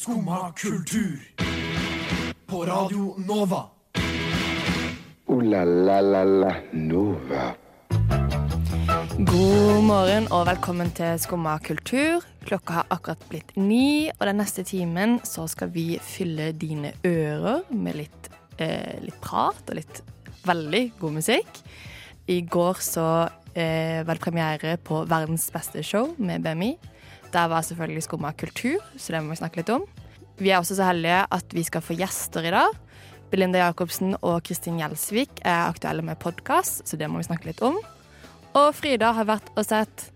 Skumma kultur. På Radio Nova. O-la-la-la-la-Nova. God morgen og velkommen til Skumma kultur. Klokka har akkurat blitt ni, og den neste timen så skal vi fylle dine ører med litt, eh, litt prat og litt veldig god musikk. I går så eh, var det premiere på Verdens beste show med BMI. Der var selvfølgelig Skumma kultur, så det må vi snakke litt om. Vi er også så heldige at vi skal få gjester i dag. Belinda Jacobsen og Kristin Gjelsvik er aktuelle med podkast, så det må vi snakke litt om. Og Frida har vært og sett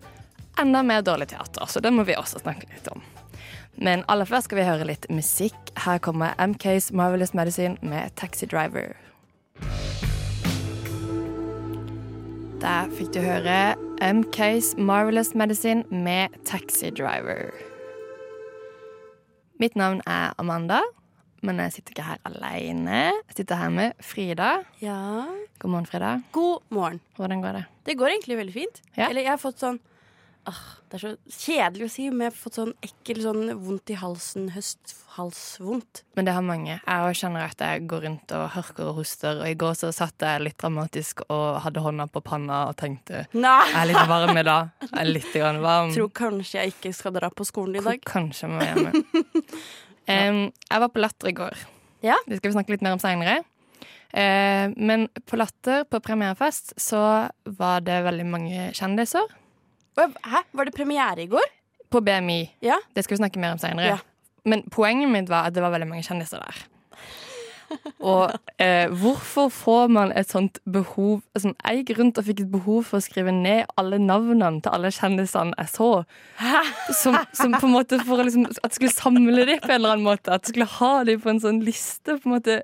enda mer dårlig teater, så det må vi også snakke litt om. Men aller først skal vi høre litt musikk. Her kommer MKs Marvelous Medicine med Taxi Driver. Der fikk du høre MKs Marvelous Medicine med Taxi Driver. Mitt navn er Amanda, men jeg sitter ikke her alene. Jeg sitter her med Frida. Ja. God morgen, Frida. God morgen. Hvordan går det? Det går egentlig veldig fint. Ja. Eller jeg har fått sånn ah, Det er så kjedelig å si, men jeg har fått sånn ekkel sånn vondt i halsen, høsthalsvondt. Men det har mange. Jeg òg kjenner at jeg går rundt og hørker og hoster. Og i går så satt jeg litt dramatisk og hadde hånda på panna og tenkte Nei! Jeg er litt varm i dag. Jeg er litt grann varm. Tror kanskje jeg ikke skal dra på skolen i dag. Kanskje jeg må hjemme. um, jeg var på Latter i går. Ja. Det skal vi snakke litt mer om seinere. men på Latter, på premierefest, så var det veldig mange kjendiser. Hæ? Var det premiere i går? På BMI. Ja. Det skal vi snakke mer om seinere. Ja. Men poenget mitt var at det var veldig mange kjendiser der. Og eh, hvorfor får man et sånt behov altså, Jeg gikk rundt og fikk et behov for å skrive ned alle navnene til alle kjendisene jeg så. Som, som på en måte for å liksom, At jeg skulle samle dem på en eller annen måte. At jeg skulle ha dem på en sånn liste. på en måte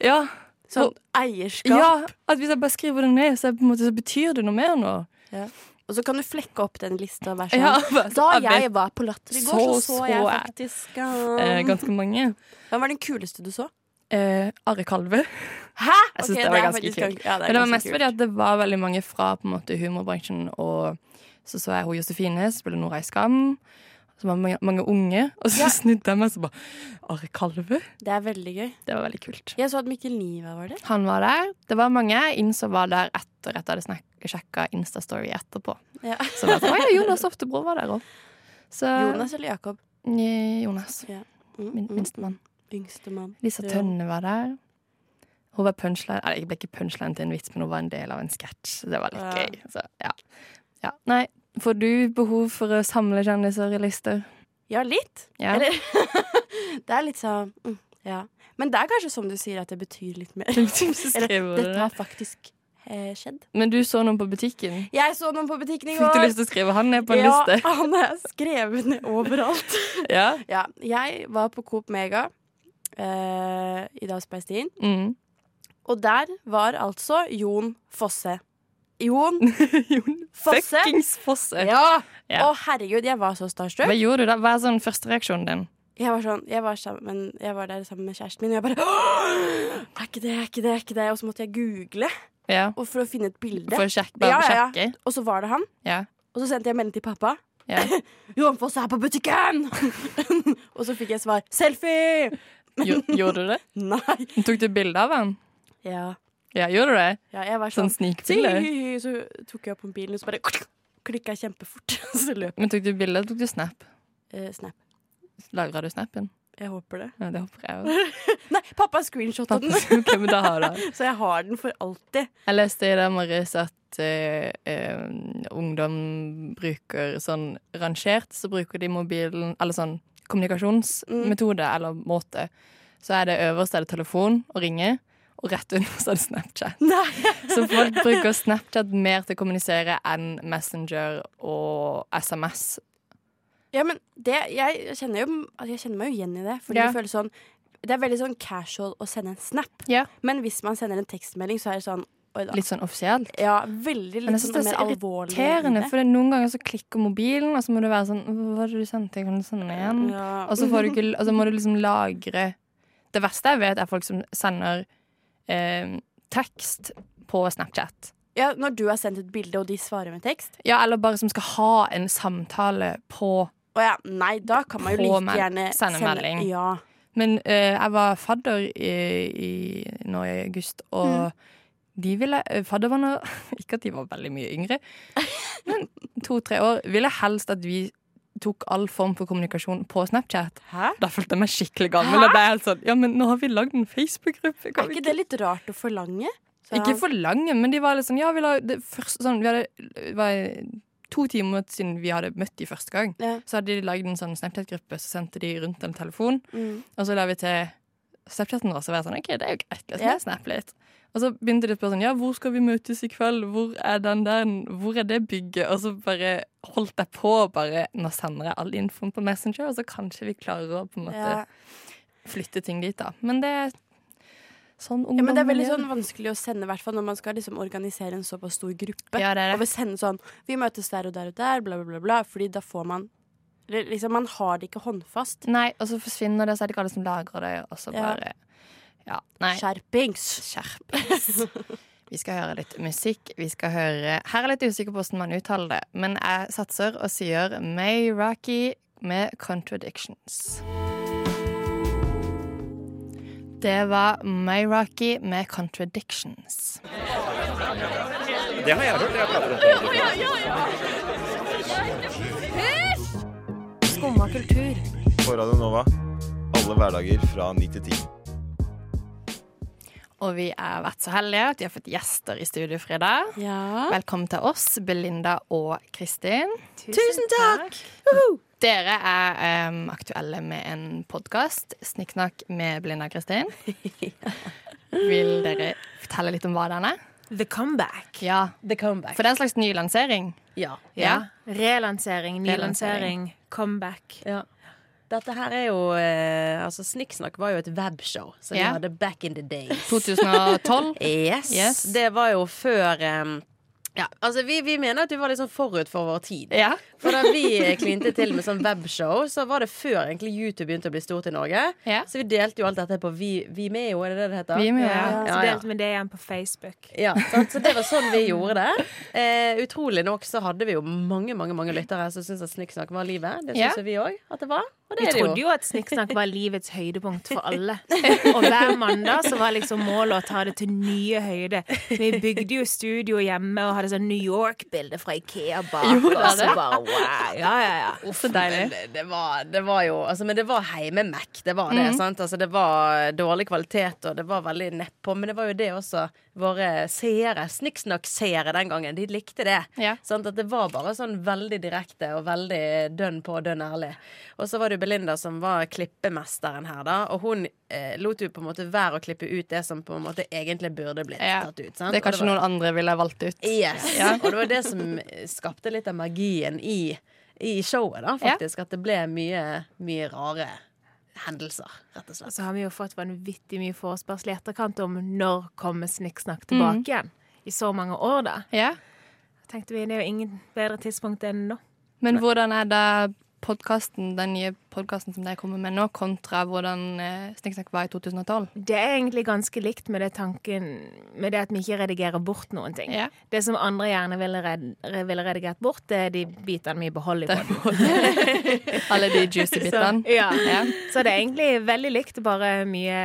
Ja. Sånn eierskap. ja at hvis jeg bare skriver det ned, så, på en måte, så betyr det noe mer nå. Og så kan du flekke opp den lista og være sånn. Ja, da jeg var på Latter i går, så Så så, jeg faktisk. Eh, ganske mange. Hvem var den kuleste du så? Eh, Ari Kalve. Hæ?! Jeg synes okay, det var ganske faktisk kult. Ja, det Men det var mest kult. fordi at det var veldig mange fra på en måte, humorbransjen. Og så så jeg hun Josefine spille Nora i Skam. Så var mange, mange unge. Og så Ja. snudde jeg meg og så bare Are Kalve? Det er veldig gøy. Det var veldig kult. Jeg så at Mikkel Niva var der. Han var der. Det var mange innså var der etter at jeg hadde sjekka Instastory etterpå. Ja. Så var det ja, Jonas Oftebro var der òg. Jonas eller Jakob? Jonas. Ja. Mm, Min, mm, minstemann. Yngstemann. Lisa Tønne var der. Hun var punchline Eller, jeg ble ikke punchline til en vits, men hun var en del av en sketsj. Det var litt Ja. gøy. Så, ja. ja. Nei, får du behov for å samle kjendiser i lister? Ja, litt. Ja. Eller Det er litt sånn mm, Ja. Men det er kanskje som du sier, at det betyr litt mer. Eller dette har faktisk eh, skjedd. Men du så noen på butikken. Jeg så noen på butikken i Fikk du lyst til å skrive han ned på en ja, liste? han er skrevet ned overalt. Ja. ja, jeg var på Coop Mega eh, i dag Speistien, Mm. og der var altså Jon Fosse. Jon Jon Fosse? Fuckings Fosse. Ja! Ja. Å, herregud, jeg var så starstruck. Hva gjorde du da? Hva er sånn førstereaksjonen din? Jeg var, sånn, jeg, var sammen, jeg var der sammen med kjæresten min, og jeg bare «Åh, Er ikke det, er ikke det, er ikke det? Og så måtte jeg google Ja. og for å finne et bilde. For å sjekke, bare Ja, ja, ja. sjekke? Og så var det han. Ja. Og så sendte jeg melding til pappa. ja. Jon Foss er på butikken! og så fikk jeg svar selfie! Gjo- Gjorde du det? Nei. Tok du bilde av han? Ja. Ja, gjorde du det? ja, jeg var Sånn sånn snikbilde? Så tok jeg opp mobilen, og så bare klikka jeg kjempefort. så løp Men tok du bilde, eller tok du snap? eh, Snap. Lagra du snapen? Jeg håper det. Ja, det håper jeg. Nei, pappa screenshotta den, Ok, men da har du så jeg har den for alltid. Jeg leste i dag morges at uh, um, ungdom bruker sånn rangert, så bruker de mobilen Eller sånn kommunikasjonsmetode eller måte. Så er det øverst er det telefon og ringe, og rett under så er det Snapchat. Nei. Så folk bruker Snapchat mer til å kommunisere enn Messenger og SMS. Ja, men det, jeg, kjenner jo, altså, jeg kjenner meg jo igjen i det. Fordi Ja. det føles sånn Det er veldig sånn casual å sende en snap. Ja. Men hvis man sender en tekstmelding, så er det sånn. Litt sånn offisielt. Ja, veldig Men litt jeg synes sånn det er mer så alvorlig. irriterende, for det noen ganger så klikker mobilen, og så må du være sånn Hva var det du sendte? Kan du sende den igjen? Ja. Og så, får du og så må du liksom lagre Det verste jeg vet, er folk som sender eh, tekst på Snapchat. ja, Når du har sendt et bilde, og de svarer med tekst Ja, eller bare som skal ha en samtale på Å ja, nei, da kan man jo like gjerne sende melding. Ja. Men eh, jeg var fadder i, i, nå i august, og de ville eh, Fadderbarna Ikke at de var veldig mye yngre, men to-tre år. Ville helst at vi tok all form for kommunikasjon på Snapchat. Hæ? Da følte jeg meg skikkelig gammel. Og ble helt sånn, ja, men nå har vi lagd en Facebook-gruppe. Er ikke det litt rart å forlange? Så- Ikke forlange, men de var sånn Ja, vi la det første sånn, vi hadde, var to timer siden vi hadde møtt de første gang. Ja. Så hadde de lagd en sånn Snapchat-gruppe, så sendte de rundt en telefon. Mm. Og så la vi til Snapchaten vår, så var jeg sånn OK, det er jo greit. Liksom, Ja. snapper litt. Og så begynte de å spørre sånn Ja, hvor skal vi møtes i kveld? Hvor er den der? Hvor er det bygget? Og så bare holdt jeg på bare Nå sender jeg all infoen på Messenger, og så kanskje vi klarer å på en måte Ja. flytte ting dit, da. Men det er sånn ja, men det er veldig sånn vanskelig å sende, i hvert fall når man skal liksom organisere en såpass stor gruppe. Ja, det er Og vi sender sende sånn Vi møtes der og der og der, bla, bla, bla. bla Fordi da får man Liksom, man har det ikke håndfast. Nei, og så forsvinner det, så er det ikke alle som lagrer det, og så bare Ja. Nei. Skjerpings! Skjerpings. Vi skal høre litt musikk. Vi skal høre Her er jeg litt usikker på hvordan man uttaler det, men jeg satser og sier May Rocky med 'Contradictions'. Det var May Rocky med 'Contradictions'. Det har jeg hørt. Jeg prater om Skumma kultur. på Radio Nova alle hverdager fra 9 til 10. Og vi har vært så heldige at vi har fått gjester i studio, Frida. Ja. Velkommen til oss, Belinda og Kristin. Tusen takk! Dere er um, aktuelle med en podkast, Snikksnakk med Belinda og Kristin. Vil dere fortelle litt om hva den er? The comeback. Ja, The comeback. For det er en slags ny lansering. Ja. Ja. Relansering, Relansering. nylansering, comeback. ja. Dette her er jo eh, Altså, Snikksnakk var jo et webshow som Ja. vi hadde back in the days. 2012. Yes. Yes. Det var jo før em, Ja, altså vi, vi mener at vi var litt sånn forut for vår tid. Ja. For da vi klinte til med sånn webshow, så var det før egentlig YouTube begynte å bli stort i Norge. Ja. Så vi delte jo alt dette på Vi- Vimeo, er det det det heter? Vimeo, Ja, ja. så Ja, ja. delte vi det igjen på Facebook. Ja, sant? Så det var sånn vi gjorde det. Eh, utrolig nok så hadde vi jo mange mange, mange lyttere som syntes at Snikksnakk var livet. Det Ja. syns jo vi òg at det var. Og det Vi er det trodde jo. jo at Snikksnakk var livets høydepunkt for alle. Og hver mandag så var liksom målet å ta det til nye høyder. Vi bygde jo studio hjemme og hadde sånn New York-bilde fra Ikea bak. Og så dere? bare wow. Ja, ja, ja. Uff, deilig. Men det, det, var, det var jo altså, Men det var heime-Mac. Det var det. Mm. sant? Altså, det var dårlig kvalitet, og det var veldig nedpå. Men det var jo det også våre seere, Snikksnakk-seere den gangen, de likte det. Ja. Sant? At det var bare sånn veldig direkte og veldig dønn på og dønn ærlig. Og så var det jo Belinda som var klippemesteren her, da. Og hun eh, lot jo på en måte være å klippe ut det som på en måte egentlig burde blitt Ja. tatt ut. Sant? Det er kanskje det var- noen andre ville valgt ut. Yes. Ja. Og det var det som skapte litt av magien i, i showet, da, faktisk. At det ble mye, mye rare hendelser, rett og Og slett. så har vi jo fått vanvittig mye forespørsel i etterkant om når kommer Snikksnakk tilbake igjen. I så mange år, da. Ja. Tenkte vi det er jo ingen bedre tidspunkt enn nå. Men hvordan er det podkasten, den nye podkasten som dere kommer med nå, kontra hvordan eh, Snikksnakk var i 2012? Det er egentlig ganske likt med det tanken Med det at vi ikke redigerer bort noen ting. Ja. Det som andre gjerne ville, red, ville redigert bort, det er de bitene vi beholder i båten. Alle de juicy bitene. Så, ja. Ja. Så det er egentlig veldig likt, bare mye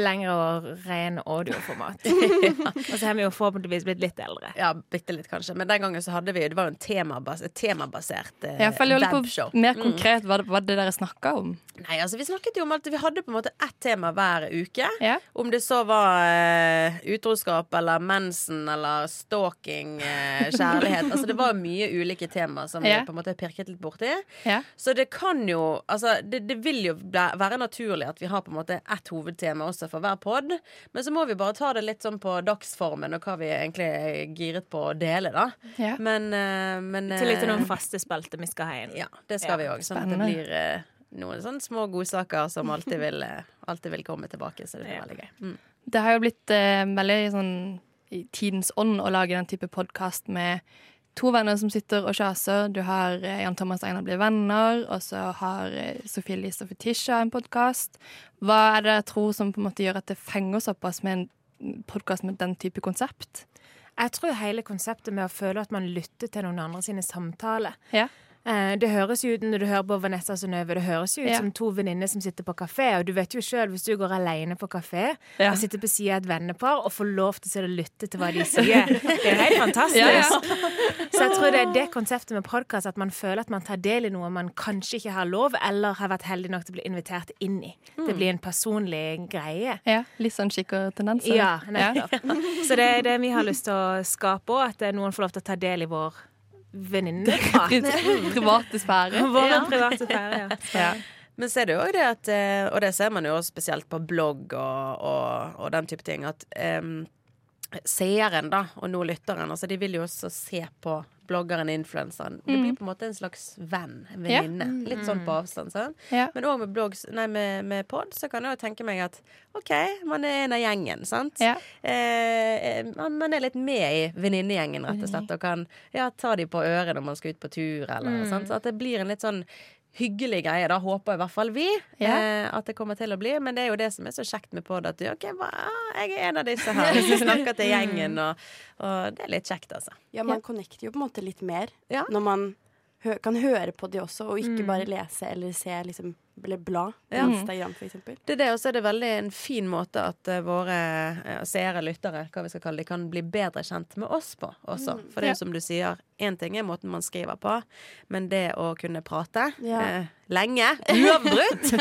lengre og ren audioformat. Og så har vi jo forhåpentligvis blitt litt eldre. Ja, bitte litt, kanskje. Men den gangen så hadde vi jo Det var jo en temabas, et temabasert eh, Jeg føler webshow. mer konkret hva det, hva det dere snakka om. Nei, altså Vi snakket jo om at vi hadde på en måte ett tema hver uke. Ja. Om det så var eh, utroskap eller mensen eller stalking, eh, kjærlighet Altså Det var mye ulike temaer som Ja. vi på en måte pirket litt borti. Ja. Så det kan jo Altså, det, det vil jo være naturlig at vi har på en måte ett hovedtema også for hver pod. Men så må vi bare ta det litt sånn på dagsformen og hva vi egentlig er giret på å dele, da. Ja. Men, eh, men Til litt av noen faste spalter vi skal ha inn. Ja, det skal Ja, vi òg. Sånn at det blir eh, noen sånne små godsaker som alltid vil, eh, alltid vil komme tilbake. Så det blir Ja. veldig gøy. Mm. Det har jo blitt eh, veldig sånn i tidens ånd å lage den type podkast med to venner som sitter og kjaser. Du har eh, Jan Thomas og Einar blir venner, og så har eh, Sofie Elise og Fetisha en podkast. Hva er det jeg tror som på en måte gjør at det fenger såpass med en podkast med den type konsept? Jeg tror hele konseptet med å føle at man lytter til noen andre sine samtaler. Ja. Eh, Det høres jo ut når du hører på Vanessa Synnøve, det høres jo ut Ja. som to venninner som sitter på kafé. Og du vet jo sjøl, hvis du går alene på kafé Ja. og sitter på sida av et vennepar og får lov til å lytte til hva de sier, det er helt fantastisk. Ja. Så jeg tror det er det konseptet med podkast, at man føler at man tar del i noe man kanskje ikke har lov, eller har vært heldig nok til å bli invitert inn i. Det blir en personlig greie. Ja, litt sånn kikkertendenser. Ja, nettopp. Så det er det vi har lyst til å skape òg, at noen får lov til å ta del i vår venninneprat. Pri- Private sfære. Vår private sfære, ja. Ja. Men ser du også det at eh, Og det ser man jo spesielt på blogg og, og, og den type ting, at um, seeren, da, og nå lytteren, altså de vil jo også se på bloggeren, influenseren. Det blir på en måte en slags venn, venninne. Litt sånn på avstand. sant? Ja. Men òg med blogg, nei, med, med pod, så kan jeg jo tenke meg at OK, man er en av gjengen, sant? Ja. Eh, man, man er litt med i venninnegjengen, rett og slett, og kan ja, ta de på øret når man skal ut på tur, eller sant? Så at det blir en litt sånn hyggelig greie. Da håper i hvert fall vi Ja. eh, at det kommer til å bli. Men det er jo det som er så kjekt med pod, at du, ok, hva, jeg er en av disse her som snakker til gjengen, og, og det er litt kjekt, altså. Ja, man connecter jo på en måte litt mer Ja. når man hø kan høre på de også, og ikke Mm. bare lese eller se liksom, eller bla på Ja. Instagram, f.eks. Det er det, og så er det veldig en fin måte at eh, våre eh, seere, lyttere, hva vi skal kalle de, kan bli bedre kjent med oss på også. For det er jo som du sier, én ting er måten man skriver på, men det å kunne prate Ja. eh, lenge, uavbrutt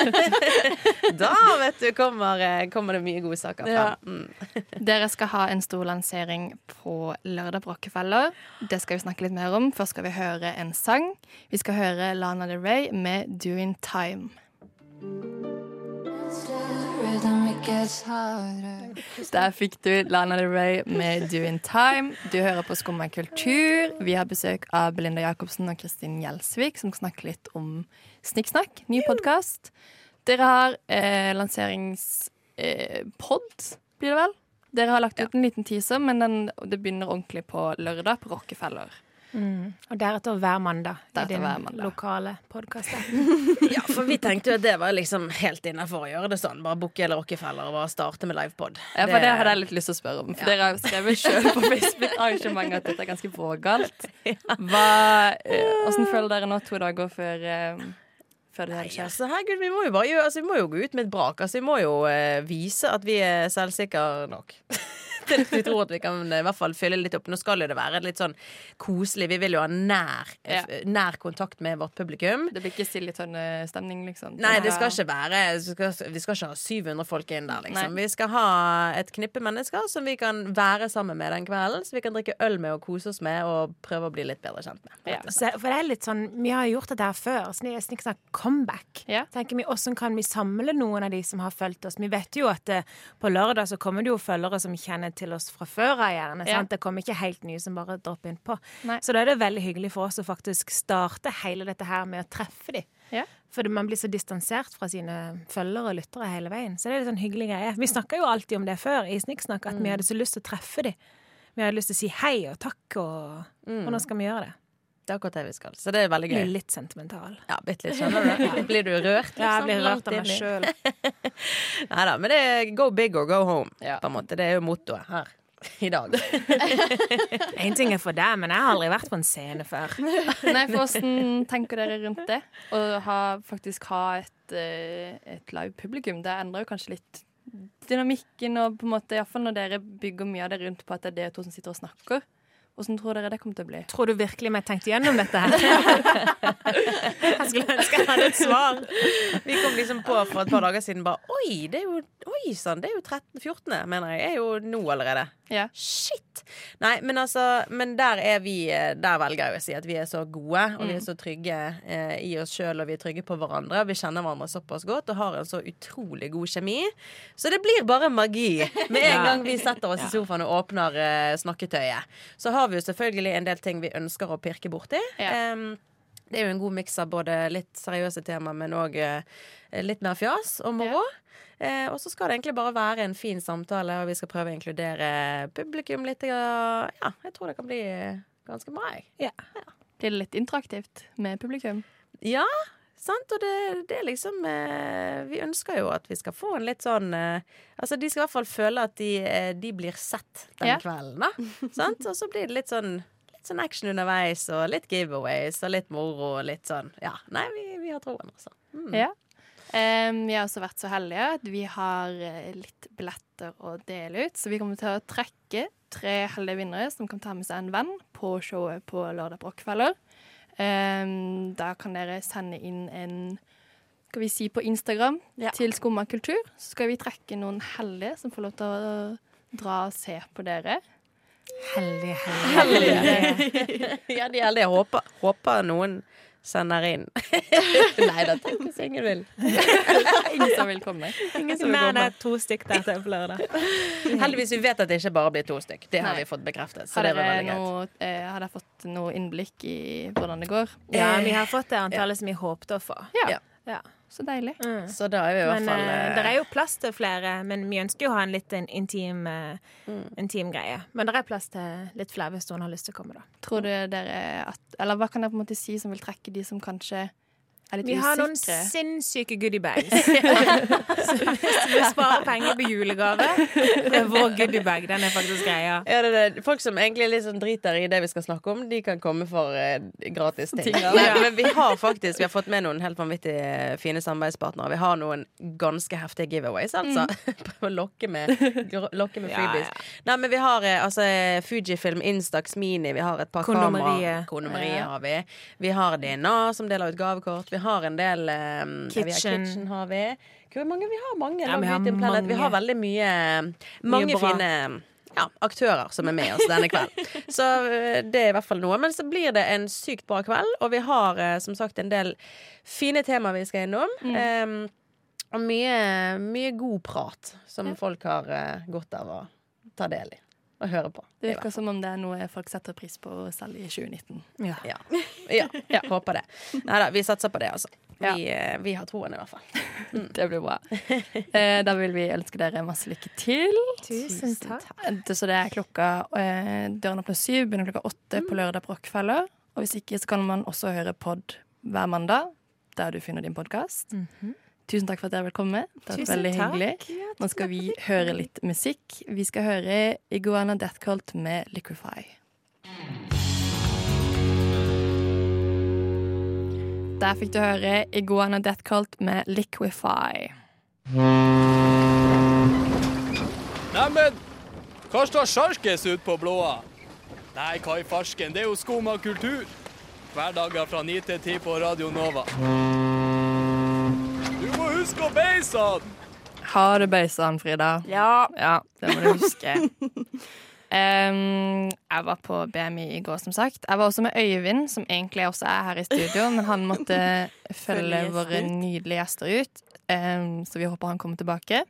Da, vet du, kommer, kommer det mye gode saker Ja. fram. Mm. Dere skal ha en stor lansering på lørdag på Rockefeller. Det skal vi snakke litt mer om. Først skal vi høre en sang. Vi skal høre Lana Del Rey med 'Doing Time'. Der fikk du Lana Del Rey med 'Doing Time'. Du hører på Skumma kultur. Vi har besøk av Belinda Jacobsen og Kristin Gjelsvik, som snakker litt om Snikksnakk, ny podkast. Dere har eh, lanseringspod, eh, blir det vel? Dere har lagt ut en liten teaser, men den, det begynner ordentlig på lørdag på Rockefeller. Og deretter hver mandag i din hver mandag. lokale podkast. Ja, for vi tenkte jo at det var liksom helt innafor å gjøre det sånn. Bare booke eller Rockefeller og bare starte med livepod. Ja, for det hadde jeg litt lyst til å spørre om. For dere har jo skrevet sjøl på Facebook-arrangementet at dette er ganske vågalt. Hva, eh, føler dere nå to dager før, eh, det Nei, altså, herregud, vi må jo bare altså, vi må jo gå ut med et brak. Altså, vi må jo eh, vise at vi er selvsikre nok. Vi tror at vi kan eh, i hvert fall fylle litt opp. Nå skal jo det være litt sånn koselig. Vi vil jo ha nær, eh, Ja. nær kontakt med vårt publikum. Det blir ikke Siljetønne-stemning, liksom? Nei, det skal ikke være Vi skal, vi skal ikke ha 700 folk inn der, liksom. Vi skal ha et knippe mennesker som vi kan være sammen med den kvelden. Så vi kan drikke øl med og kose oss med og prøve å bli litt bedre kjent med. Ja. Så, for det er litt sånn, Vi har gjort dette her før. Sni- Snikksnakk comeback. Ja. Tenker vi, Hvordan kan vi samle noen av de som har fulgt oss? Vi vet jo at eh, på lørdag så kommer det jo følgere som kjenner til oss fra før av, gjerne. Ja. sant? Det kommer ikke helt nye som bare dropper innpå. Så da er det veldig hyggelig for oss å faktisk starte hele dette her med å treffe dem. Ja. For man blir så distansert fra sine følgere og lyttere hele veien. Så det er litt sånn hyggelig greie. Vi snakka jo alltid om det før i Snikksnakk, at vi hadde så lyst til å treffe dem. Vi hadde lyst til å si hei og takk, og, og nå skal vi gjøre det. Det er akkurat det vi skal. Så det er veldig Blir gøy. litt sentimental. Ja, bitte litt, skjønner du? Blir du rørt? Ja, jeg liksom? blir rørt av meg sjøl. Nei da, men det er go big or go home, Ja. på en måte. Det er jo mottoet her i dag. Én ting er for deg, men jeg har aldri vært på en scene før. Nei, for Hvordan tenker dere rundt det? Å ha, faktisk ha et, eh, et live publikum. Det endrer jo kanskje litt dynamikken, og på en måte, iallfall når dere bygger mye av det rundt på at det er dere to som sitter og snakker. Hvordan tror dere det kommer til å bli? Tror du virkelig vi tenkt gjennom dette her? Jeg skulle ønske jeg hadde et svar. Vi kom liksom på for et par dager siden bare Oi, det er jo Oi sann, det er jo 13.14., mener jeg. Er jo nå allerede. Ja. Shit! Nei, men altså Men der er vi Der velger jeg å si at vi er så gode, og vi er så trygge eh, i oss sjøl, og vi er trygge på hverandre. Vi kjenner hverandre såpass godt og har en så utrolig god kjemi. Så det blir bare magi med en gang vi setter oss i sofaen og åpner eh, snakketøyet. Så har vi jo selvfølgelig en del ting vi ønsker å pirke borti. Ja. Um, det er jo en god miks av både litt seriøse tema, men òg litt mer fjas og moro. Eh, og så skal det egentlig bare være en fin samtale, og vi skal prøve å inkludere publikum litt. Ja, jeg tror det kan bli ganske bra. jeg. Blir det litt interaktivt med publikum? Ja, sant. Og det, det er liksom eh, Vi ønsker jo at vi skal få en litt sånn eh, Altså, de skal i hvert fall føle at de, eh, de blir sett den Ja. kvelden, da. sant? Og så blir det litt sånn litt sånn action underveis, og litt giveaways og litt moro og litt sånn Ja, nei, vi, vi har troen, altså. Mm. Ja. Em, vi har også vært så heldige at vi har eh, litt billetter å dele ut. Så vi kommer til å trekke tre heldige vinnere som kan ta med seg en venn på showet på lørdag på Rockefeller. Um, da kan dere sende inn en skal vi si på Instagram Ja. til Skumma kultur. Så skal vi trekke noen heldige som får lov til å dra og se på dere. Heldige, heldige Ja, de er heldige. Håper, håper noen sender inn. nei da, tenk hvis ingen vil. Ingen som vil komme. Ingen som vil Nei, det er to stykk der til på lørdag. Heldigvis vi vet at det ikke bare blir to stykk. Det har Nei. vi fått bekreftet. Så Har dere, noe, eh, har dere fått noe innblikk i hvordan det går? Ja, vi har fått det antallet som vi håpte å få. Ja. Ja. Så deilig. Mm. Så da er vi i hvert Men fall eh, eh, det er jo plass til flere, men vi ønsker jo å ha en litt en intim, eh, Mm. intim greie. Men det er plass til litt flere hvis noen har lyst til å komme, da. Tror du dere at Eller hva kan dere på en måte si som vil trekke de som kanskje er litt Vi har noen usikre? sinnssyke goodiebags. så hvis du sparer penger på julegave, er vår goodiebag den er faktisk greia. ja, det er det. Folk som egentlig litt sånn driter i det vi skal snakke om, de kan komme for eh, gratis ting. Ting, ja. men, vi har faktisk Vi har fått med noen helt vanvittig eh, fine samarbeidspartnere. Vi har noen ganske heftige giveaways, altså. Prøve å lokke med, lokke med Ja, freebies. ja. Nei, men vi har eh, altså Fujifilm Instax Mini, vi har et par kamera. Kondomeriet. Kondomeriet Ja. har vi. Vi har DNA som deler ut gavekort. Vi har en del um, Kitchen. kitchen har vi. Hvor mange? Vi har mange. Ja, vi har mange. Vi har veldig mye Mange mye fine ja, aktører som er med oss denne kvelden. Så eh, det er i hvert fall noe. Men så blir det en sykt bra kveld, og vi har eh, som sagt en del fine temaer vi skal innom. Em, og mye, mye god prat som folk har eh, godt av å ta del i og høre på. Det virker som om det er noe folk setter pris på selv i 2019. Ja. Ja. ja, håper det. Nei da, vi satser på det, altså. Ja. Vi, eh, vi har troen, i hvert fall. Det blir bra. Eh, da vil vi ønske dere masse lykke til. Tusen takk. Det- Så det er klokka eh, Døren åpner syv, begynner klokka åtte på lørdag på Rockefeller. Og hvis ikke, så kan man også høre pod hver mandag, der du finner din podkast. Tusen takk for at dere ville komme. Det var veldig takk. hyggelig. Nå skal vi høre litt musikk. Vi skal høre Iguana Death Cult med Liquify. Der fikk du høre Iguana Death Cult med Liquify. Neimen, hva står sjarkes ut på blåa? Nei, hva i Farsken, det er jo skum av kultur. Hverdager fra 9 til 10 på Radio Nova. Du må huske å! Har du bøysa Frida? Ja. Ja, det må du huske. Um, jeg var på BMI i går, som sagt. Jeg var også med Øyvind, som egentlig også er her i studio, men han måtte følge våre nydelige gjester ut. Um, så vi håper han kommer tilbake.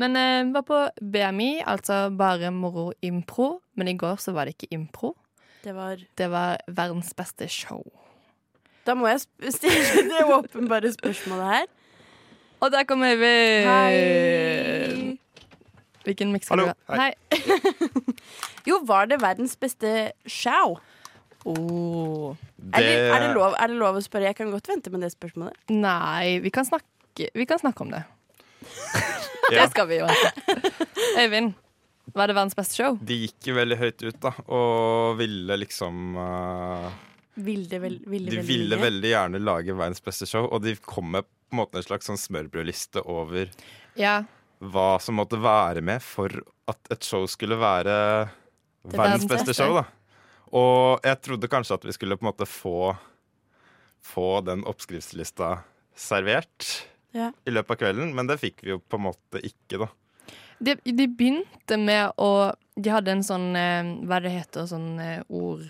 Men jeg var på BMI, altså bare moro impro. Men i går så var det ikke impro. Det var Det var verdens beste show. Da må jeg stille det åpenbare spørsmålet her. Og der kommer Øyvind! Hei. Hvilken miks skal du ha? Hei. Jo, var det verdens beste show? Oh. Det... er det, lov, er det lov å spørre? Jeg kan godt vente med det spørsmålet. Nei, vi kan snakke, vi kan snakke om det. Det skal vi jo. Øyvind, var det verdens beste show? De gikk jo veldig høyt ut, da, og ville liksom uh, Ville vel, ville De ville mye. veldig gjerne lage verdens beste show, og de kom med på en måte en slags sånn smørbrødliste over Ja. hva som måtte være med for at et show skulle være verdens beste. show, da. Og jeg trodde kanskje at vi skulle på en måte få få den oppskriftslista servert Ja. i løpet av kvelden, men det fikk vi jo på en måte ikke, da. De, de begynte med å De hadde en sånn eh, Hva det heter sånn eh, ord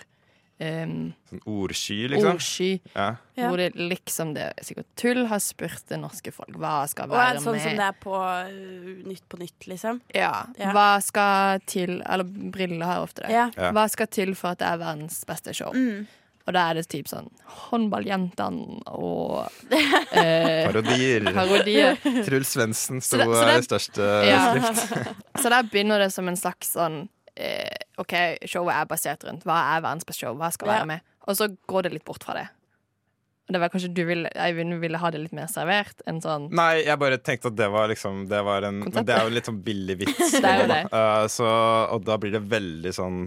eh, Sånn ordsky, liksom. Ordsky. Ja. Hvor det liksom det er sikkert tull har spurt det norske folk hva skal Og er være det sånn med som det er på uh, Nytt på nytt, liksom? Ja. Ja. Hva skal til Eller briller har ofte det. Hva skal til for at det er verdens beste show? Mm. Og da er det typ sånn Håndballjentene og eh, Parodier. parodier. Truls Svendsen sto i største Ja. skrift. Så der begynner det som en slags sånn eh, OK, showet er basert rundt hva er verdens beste show, hva skal være med? Og så går det litt bort fra det. Det var kanskje du ville, Eivind ville ha det litt mer servert enn sånn Nei, jeg bare tenkte at det var liksom Det, var en, men det er jo litt sånn billig vits. Det er. Uh, så, og da blir det veldig sånn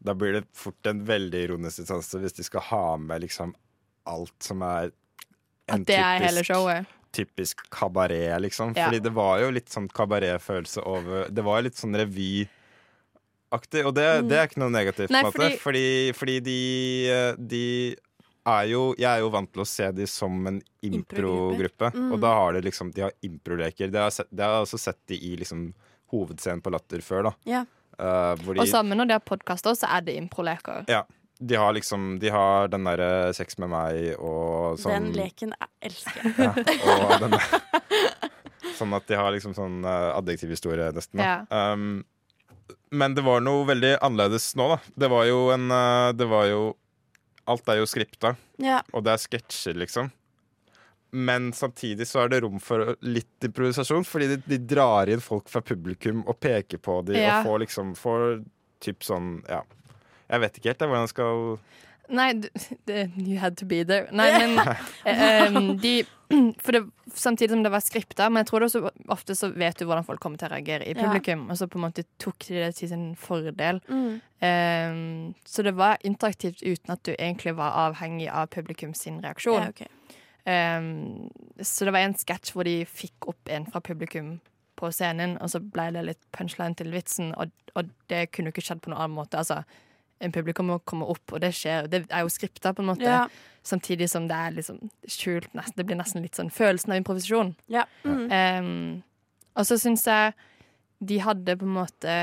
da blir det fort en veldig ironisk distanse hvis de skal ha med liksom alt som er en At det er hele showet. typisk kabaret, liksom. Ja. Fordi det var jo litt sånn kabaretfølelse over Det var litt sånn revyaktig, og det, det er ikke noe negativt, Mm. Nei, på en måte. fordi- Fordi, fordi de, eh, de er jo Jeg er jo vant til å se de som en improgruppe, Mm. og da har de liksom De har improleker. Det har sett- det har jeg også sett de i liksom hovedscenen på Latter før, da. Ja. uh, hvor de, Og sammen når de har podkaster, så er det improleker. ja, de har liksom De har den derre Sex med meg og sånn Den leken jeg elsker jeg. ja, og den Sånn at de har liksom sånn uh, adjektivhistorie, nesten. Da. Um, men det var noe veldig annerledes nå, da. Det var jo en eh, Det var jo Alt er jo skripta, Ja. og det er sketsjer, liksom. Men samtidig så er det rom for litt improvisasjon, fordi de, de drar inn folk fra publikum og peker på dem Ja. og får liksom Får typ sånn Ja. Jeg vet ikke helt jeg, hvordan jeg skal Nei, det, you had to be there. Nei, men eh, de For det, samtidig som det var skripta, men jeg tror det også ofte så vet du hvordan folk kommer til å reagere i Ja. publikum, og så på en måte tok de det til sin fordel. Mm. Em, så det var interaktivt uten at du egentlig var avhengig av publikum sin reaksjon. Ja, okay. Em, så det var en sketsj hvor de fikk opp en fra publikum på scenen, og så ble det litt punchline til vitsen, og, og det kunne jo ikke skjedd på noen annen måte. Altså, en publikum må komme opp, og det skjer. Det er jo skripta, på en måte. Ja. Samtidig som det er liksom skjult nesten. Det blir nesten litt sånn følelsen av improvisasjon. Ja. Mm. Um, og så syns jeg de hadde på en måte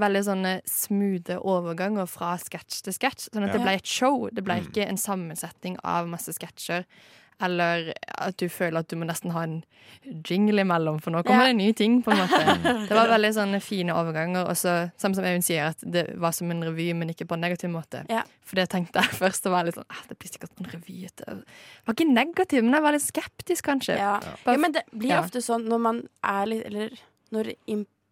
veldig sånne smoothe overganger fra sketsj til sketsj. Sånn at det ble et show. Det ble Mm. ikke en sammensetning av masse sketsjer. Eller at du føler at du må nesten ha en jingle imellom, for nå kommer Ja. det nye ting. på en måte. Det var veldig sånne fine overganger. Og så, samme som Øyvind sier, at det var som en revy, men ikke på en negativ måte. Ja. For det tenkte jeg først, og var litt sånn ah, Det blir sikkert en revy. Det var ikke negativ, men jeg var litt skeptisk, kanskje. Ja. Bare ja, men det blir ja. ofte sånn når man er litt Eller når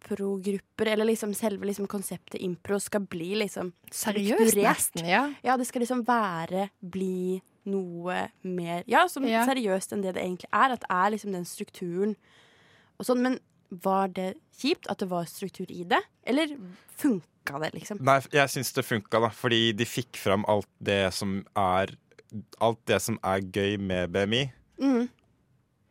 improgrupper, eller liksom selve liksom konseptet impro, skal bli liksom Seriøst, strukturert. nesten. Ja. Ja, det skal liksom være Bli noe mer Ja, som Ja. seriøst enn det det egentlig er. At det er liksom den strukturen og sånn. Men var det kjipt at det var struktur i det? Eller funka det, liksom? Nei, jeg syns det funka, da. Fordi de fikk fram alt det som er Alt det som er gøy med BMI, Mm.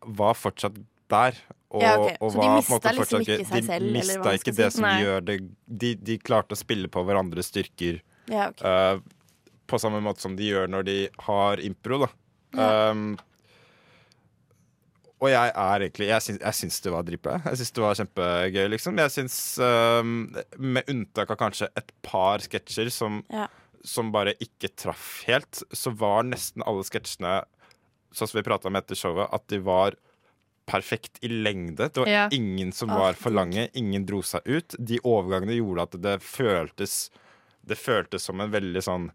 var fortsatt der. Og, Ja, okay. og Så de var på mista liksom ikke seg selv, De mista ikke det si? som Nei. gjør det de, de klarte å spille på hverandres styrker Ja, ok. eh, på samme måte som de gjør når de har impro, da. Ja. Um, og jeg er egentlig Jeg syns, jeg syns det var dritbra. Jeg syns det var kjempegøy, liksom. Jeg syns, um, med unntak av kanskje et par sketsjer som, Ja. som bare ikke traff helt, så var nesten alle sketsjene, sånn som vi prata om etter showet, at de var perfekt i lengde. Det var Ja. ingen som var for lange. Ingen dro seg ut. De overgangene gjorde at det føltes Det føltes som en veldig sånn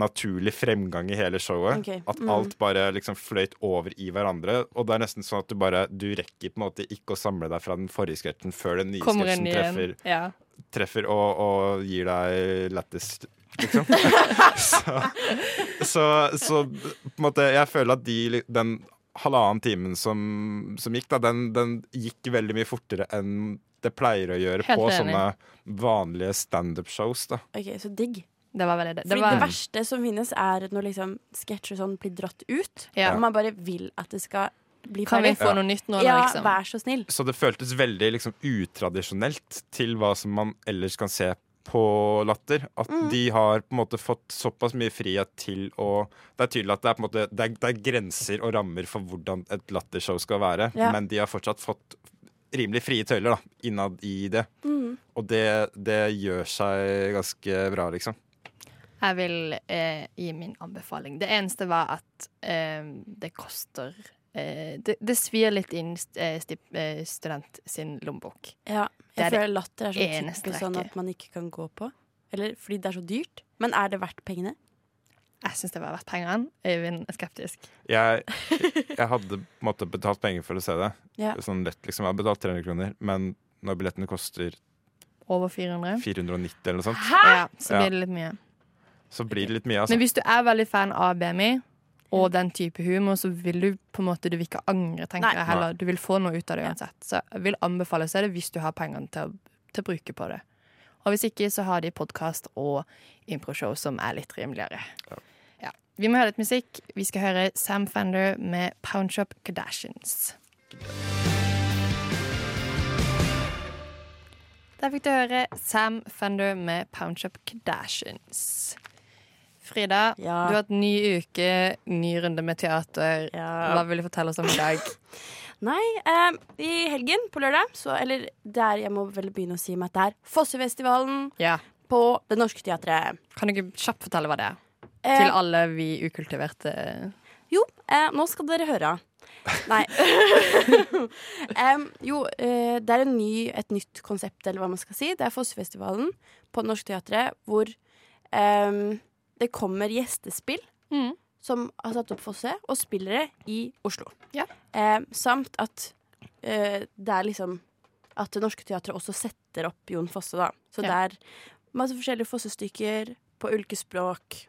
naturlig fremgang i hele showet. Ok, At mm. alt bare liksom fløyt over i hverandre. Og det er nesten sånn at du bare Du rekker på en måte ikke å samle deg fra den forrige sketsjen før den nye sketsjen treffer, Ja. treffer og, og gir deg lættis, liksom. så, så, så på en måte Jeg føler at de, den halvannen timen som, som gikk, da, den, den gikk veldig mye fortere enn det pleier å gjøre Helt på enig. sånne vanlige standup-shows. Ok, Så digg. Det var veldig det. Fordi Det det, verste som finnes, er når liksom sketsjer sånn blir dratt ut. Ja. Og man bare vil at det skal bli ferdig. kan vi få noe nytt nå, Ja, liksom? vær så snill. Så det føltes veldig liksom utradisjonelt til hva som man ellers kan se på Latter. At Mm. de har på en måte fått såpass mye frihet til å Det er tydelig at det er på en måte Det er, det er grenser og rammer for hvordan et lattershow skal være, Ja. men de har fortsatt fått rimelig frie tøyler da, innad i det. Mm. Og det, det gjør seg ganske bra, liksom. Jeg vil eh, gi min anbefaling. Det eneste var at eh, det koster eh, det, det svir litt inn st- eh, eh, student sin lommebok. Ja, Det er jeg føler latter er så typisk sånn at man ikke kan gå på. Eller fordi det er så dyrt. Men er det verdt pengene? Jeg syns det var verdt pengene. Øyvind er skeptisk. Jeg, jeg hadde måte betalt penger for å se det. Ja. Sånn lett, liksom. Jeg hadde betalt 300 kroner, men når billettene koster Over 400. 490 eller noe sånt, Ja, så blir det litt mye. Så blir det litt mye, altså. Men hvis du er veldig fan av BMI og den type humor, så vil du på en måte Du vil ikke angre, tenker Nei. jeg heller. Du vil få noe ut av det uansett. Så jeg vil anbefale å se det hvis du har pengene til å, til å bruke på det. Og hvis ikke, så har de podkast og improshow som er litt rimeligere. Ja. Vi må høre litt musikk. Vi skal høre Sam Fender med Poundshop Kardashians. Der fikk du høre Sam Fender med Poundshop Kardashians. Frida, Ja. du har hatt ny uke, ny runde med teater. Ja. Hva vil du fortelle oss om i dag? Nei, eh, i helgen på lørdag, så, eller der jeg må vel begynne å si meg at det er Fossefestivalen Ja. på Det Norske Teatret. Kan du ikke kjapt fortelle hva det er? Eh, Til alle vi ukultiverte Jo, eh, nå skal dere høre. Nei. um, jo, uh, det er en ny, et nytt konsept, eller hva man skal si. Det er Fossefestivalen på Det Norske Teatret, hvor em, det kommer gjestespill Mm. som har satt opp Fosse, og spillere i Oslo. Ja. Eh, samt at eh, det er liksom At Det Norske Teatret også setter opp Jon Fosse, da. Så det er masse forskjellige Fosse-stykker på ulike språk.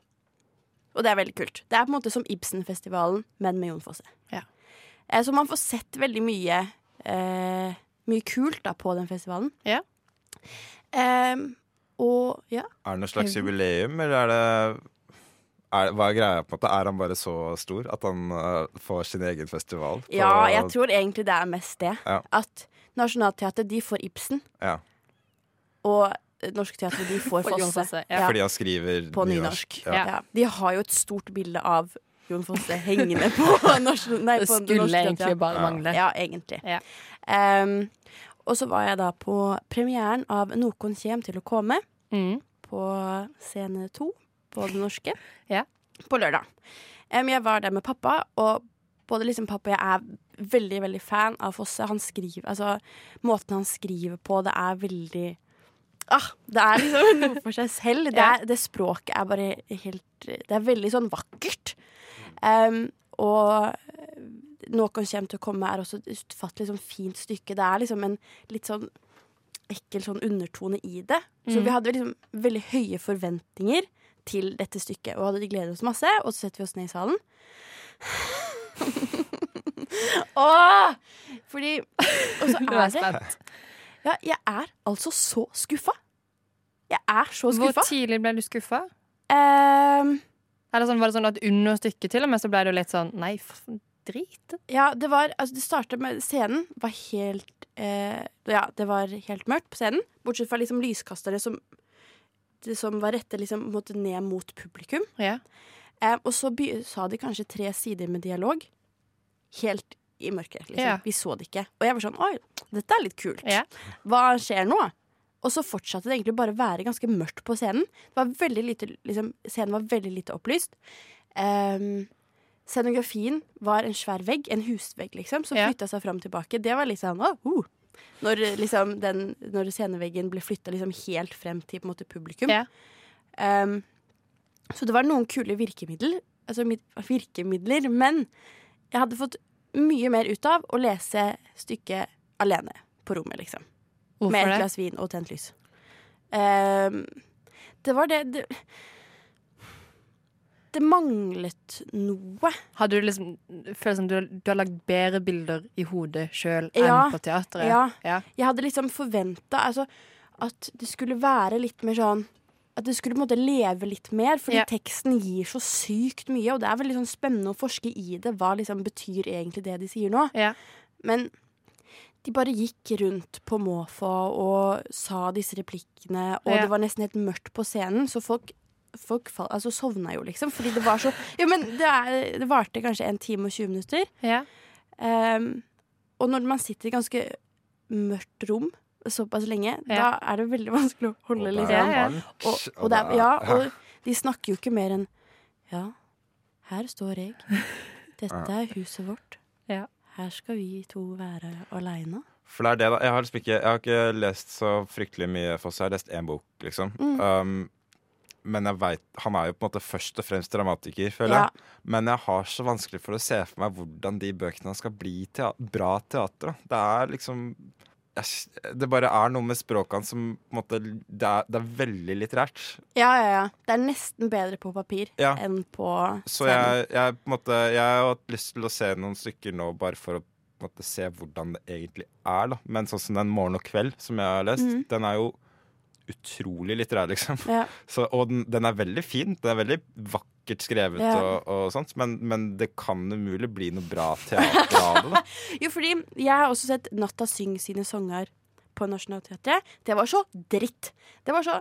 Og det er veldig kult. Det er på en måte som Ibsenfestivalen, men med Jon Fosse. Ja. Eh, Så man får sett veldig mye eh, Mye kult da på den festivalen. Ja. Em, og ja. Er det noe slags jubileum, eller er det er, Hva er greia? på en måte? Er han bare så stor at han uh, får sin egen festival? på- ja, jeg tror egentlig det er mest det. Ja. At Nationaltheatret de får Ibsen, Ja, og Norsk Teater de får Fosse. Ja. Fordi han skriver På nynorsk. Ja. Ja. Ja. De har jo et stort bilde av Jon Fosse hengende på, norsk, nei, Det skulle egentlig bare mangle. Ja, egentlig. Ja. Og så var jeg da på premieren av Nokon kjem til å komme Mm. på scene to på Det Norske Ja. på lørdag. Um, jeg var der med pappa, og både liksom pappa og jeg er veldig, veldig fan av Fosse. Han skriver, altså Måten han skriver på, det er veldig Ah, det er liksom noe for seg selv. Det, er, det språket er bare helt Det er veldig sånn vakkert. Um, og noen kommer til å komme er også et utfattelig sånn fint stykke. Det er liksom en litt sånn ekkel sånn undertone i det. Så Mm. vi hadde liksom veldig høye forventninger til dette stykket, og hadde gledet oss masse. Og så setter vi oss ned i salen. Åh! Fordi Og så er det. Ja, jeg er altså så skuffa. Jeg er så skuffa. Hvor tidlig ble du skuffa? Um, Eller sånn, var det sånn at under stykket til og med så ble du litt sånn Nei, drit. Ja, det var Altså, det starta med Scenen var helt eh, Ja, det var helt mørkt på scenen. Bortsett fra liksom lyskastere som som var rette liksom ned mot publikum. Ja. Eh, og så sa de kanskje tre sider med dialog. Helt i mørket, liksom. Ja. Vi så det ikke. Og jeg var sånn Oi, dette er litt kult. Ja. Hva skjer nå? Og så fortsatte det egentlig bare å være ganske mørkt på scenen. Det var veldig lite, liksom, scenen var veldig lite opplyst. Ehm, scenografien var en svær vegg, en husvegg, liksom, som Ja. flytta seg fram og tilbake. Det var litt sånn uh. Når, liksom, den, når sceneveggen ble flytta liksom helt frem til måte, publikum. Ja. Um, så det var noen kule virkemidler, altså virkemidler, men jeg hadde fått mye mer ut av å lese stykket alene på rommet, liksom. Hvorfor med et glass vin og tent lys. Um, det var det, det Det manglet noe. Hadde du liksom følt som du, du har lagd bedre bilder i hodet sjøl Ja. enn på teatret? Ja. ja. Jeg hadde liksom forventa altså, at det skulle være litt mer sånn At det skulle på en måte leve litt mer, fordi Ja. teksten gir så sykt mye. Og det er veldig sånn spennende å forske i det. Hva liksom betyr egentlig det de sier nå? Ja. Men de bare gikk rundt på måfå og sa disse replikkene, og Ja. det var nesten helt mørkt på scenen, så folk Folk fall, altså sovna jo, liksom. Fordi det var så Jo, men det, er, det varte kanskje en time og 20 minutter. Ja. Um, og når man sitter i ganske mørkt rom såpass lenge, Ja. da er det veldig vanskelig å holde litt igjen. Og, og, det er, ja, og de snakker jo ikke mer enn Ja, her står jeg. Dette er huset vårt. Ja. Her skal vi to være aleine. For det er det, da. Jeg har liksom ikke, jeg har ikke lest så fryktelig mye Fosse. Jeg har lest én bok, liksom. Mm. Um, men jeg vet, han er jo på en måte først og fremst dramatiker, føler Ja. jeg. Men jeg har så vanskelig for å se for meg hvordan de bøkene skal bli tea bra teater. da. Det er liksom Det bare er noe med språket hans som måte det er, det er veldig litterært. Ja, ja, ja. Det er nesten bedre på papir Ja. enn på Så jeg, jeg, på måte, jeg har hatt lyst til å se noen stykker nå bare for å måte, se hvordan det egentlig er. da Men sånn som den 'Morgen og kveld' som jeg har lest, Mhm. den er jo utrolig litterær, liksom. Ja. Så, og den, den er veldig fin. Den er veldig vakkert skrevet Ja. og, og sånt, men, men det kan umulig bli noe bra teater av det. Jo, fordi jeg har også sett Natta Syng sine sanger på Nationaltheatret. Det var så dritt. Det var så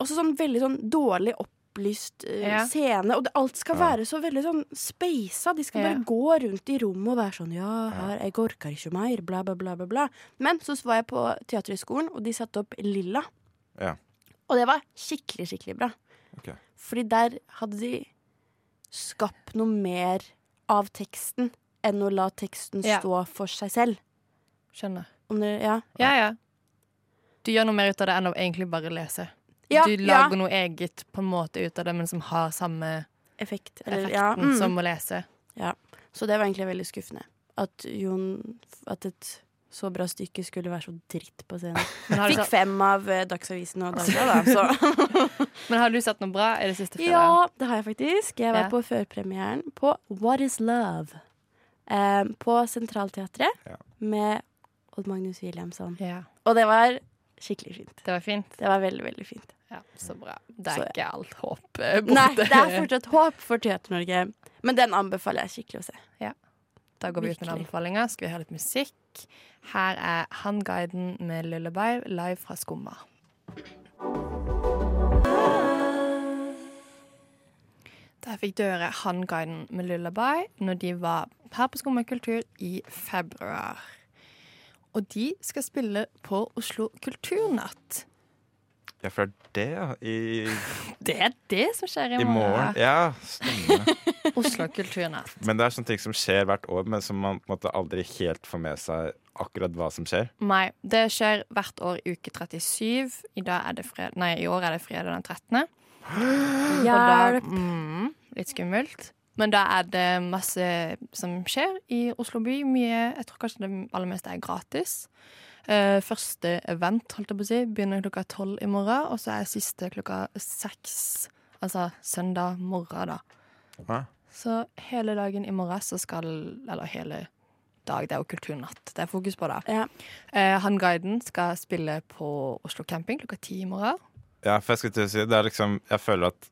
også sånn veldig sånn dårlig opplyst uh, Ja. scene. Og det, alt skal Ja. være så veldig sånn speisa. De skal Ja. bare gå rundt i rommet og være sånn Ja, her, jeg orker ikke mer, bla, bla, bla, bla, bla. Men så var jeg på Teaterhøgskolen, og de satte opp Lilla. Ja. Og det var skikkelig, skikkelig bra. Okay. Fordi der hadde de skapt noe mer av teksten enn å la teksten Ja. stå for seg selv. Skjønner. Om det, ja. Ja, ja. Du gjør noe mer ut av det enn å egentlig bare lese. Ja, du ja. lager noe eget på en måte ut av det, men som har samme Effekt. Eller, effekten ja. mm. som å lese. Så det var egentlig veldig skuffende. At Jon At et så bra stykke skulle være så dritt på scenen. Men har, du Fikk fem av eh, Dagsavisen og Dagbladet, da. Så. men har du sett noe bra i det siste? Frida? Ja, det har jeg faktisk. Jeg var Ja. på førpremieren på What Is Love. Eh, på Sentralteatret Ja. med Odd Magnus Williamson. Ja, Og det var skikkelig fint. det var fint. Det var veldig, veldig fint. Ja, Så bra. Det er Så- ikke alt håp eh, borte. Nei, det er fortsatt håp for Teater-Norge. Men den anbefaler jeg skikkelig å se. Da går vi ut med anbefalinga. Skal vi høre litt musikk? Her er Handguiden med Lullaby live fra Skumma. Der fikk du høre Handguiden med Lullaby når de var her på Skumma kultur i februar. Og de skal spille på Oslo Kulturnatt. Ja, for det er det, ja. I, Det er det som skjer i, i morgen. Ja, stemmer. Oslo Kulturnatt. Men det er sånne ting som skjer hvert år, men som man på en måte aldri helt får med seg akkurat hva som skjer. Nei, det skjer hvert år uke 37. I, dag er det fred Nei, i år er det fredag den 13. Hjelp! mm, litt skummelt. Men da er det masse som skjer i Oslo by. Mye, jeg tror kanskje det aller meste er gratis. Eh, første event holdt jeg på å si, begynner klokka tolv i morgen, og så er siste klokka seks. Altså søndag morgen, da. Hæ? Så hele dagen i morgen så skal Eller hele dag, det er jo kulturnatt. Det er fokus på det. Ja. Eh, han guiden skal spille på Oslo camping klokka ti i morgen. Ja, for jeg skal til å si Det er liksom Jeg føler at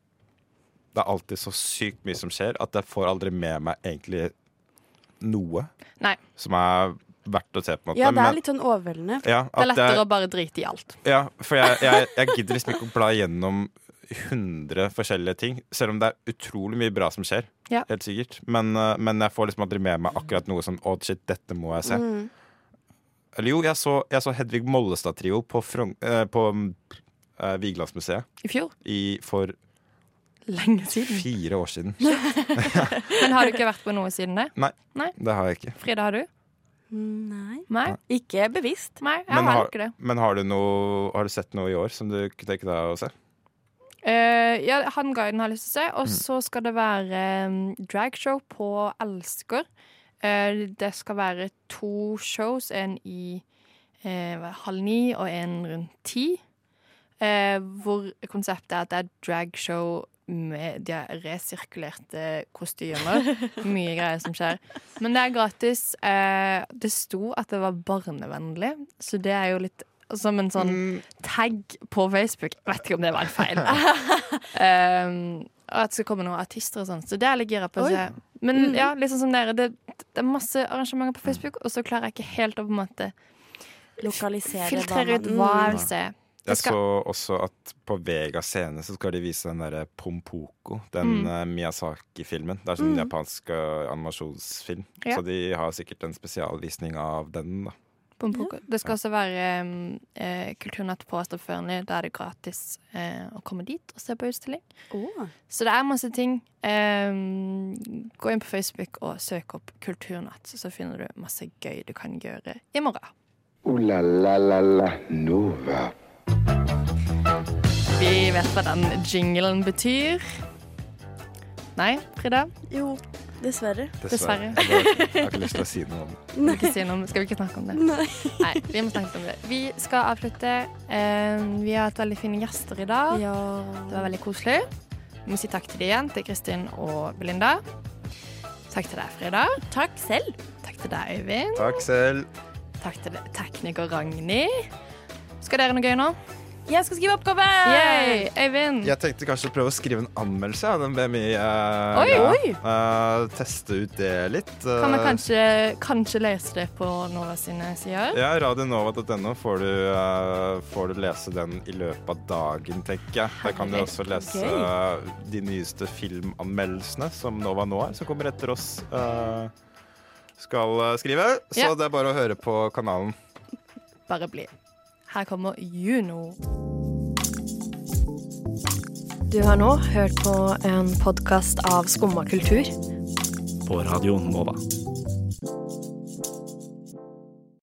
det er alltid så sykt mye som skjer, at jeg får aldri med meg egentlig noe Nei. som er verdt å se, på en måte. Ja, det er litt sånn overveldende. ja, Det er lettere jeg- å bare drite i alt. Ja, for jeg, jeg, jeg gidder liksom ikke å bla gjennom 100 forskjellige ting, selv om det er utrolig mye bra som skjer. Ja. Helt sikkert. Men, eh, men jeg får liksom aldri med meg akkurat noe sånn Å, shit, dette må jeg se. Mm. Eller jo, jeg så, jeg så Hedvig Mollestad-trio på, Frogn- eh, på eh, Vigelandsmuseet I fjor. i, for Lenge siden. fire år siden. Men har du ikke vært på noe siden det? Nei, Nei. Det har jeg ikke. Frida, har du? Nei. Nei? Ikke bevisst. Nei, jeg Men har ikke det. Men har du, noe, har du sett noe i år som du kunne tenke deg å se? Uh, ja, han guiden har jeg lyst til å se. Mm. Og så skal det være um, dragshow på Elsker. Uh, det skal være to shows. En i uh, halv ni og en rundt ti. Eh, hvor konseptet er at det er dragshow med de resirkulerte kostymer. Mye greier som skjer. Men det er gratis. Eh, det sto at det var barnevennlig, så det er jo litt som en sånn tag tagg på Facebook. Jeg vet ikke om det var en feil. um, og at det skal komme noen artister og sånn. Så det er litt gira på å se. Men Mm. ja, sånn som dere. Det, det er masse arrangementer på Facebook, og så klarer jeg ikke helt å på en måte Lokalisere filtrere ut hva jeg Mm. vil se. Jeg skal- så også at på Vega scene så skal de vise den derre Pompoko, den Mm. eh, Miyazaki-filmen. Det er sånn Mm. japansk eh, animasjonsfilm. Ja. Så de har sikkert en spesialvisning av den, da. Pompoko. Det skal også være um, eh, kulturnatt på Astrup Førli. Da er det gratis eh, å komme dit og se på utstilling. Oh. Så det er masse ting. Um, gå inn på Facebook og søk opp Kulturnatt, så finner du masse gøy du kan gjøre i morgen. Uh, la la la la Nova. Vi vet hva den jinglen betyr. Nei, Frida? Jo, dessverre. Dessverre. Jeg, jeg har ikke lyst til å si noe om det. Skal si noe om, skal vi ikke snakke om det? Nei. Nei, vi må snakke om det. Vi skal avslutte. Eh, vi har hatt veldig fine gjester i dag. Ja. Det var veldig koselig. Vi må si takk til de igjen, til Kristin og Belinda. Takk til deg, Frida. Takk selv. Takk til deg, Øyvind. Takk selv. Takk til tekniker Ragnhild. Skal dere noe gøy nå? Jeg skal skrive oppgave! Yay. Jeg tenkte kanskje å prøve å skrive en anmeldelse av den BMI. Uh, Oi, greia. oi. Uh, teste ut det litt. Uh, Kan vi kanskje, kanskje lese det på Nova sine sider? Ja, radionova.no får, du, eh, får du lese den i løpet av dagen, tenker jeg. Der kan du også lese eh, de nyeste filmanmeldelsene som Nova nå er, som kommer etter oss. eh, skal eh, skrive. Så Ja. det er bare å høre på kanalen. Bare bli. Her kommer Juno. Du har nå hørt på en podkast av Skumma kultur. På Radio Nova.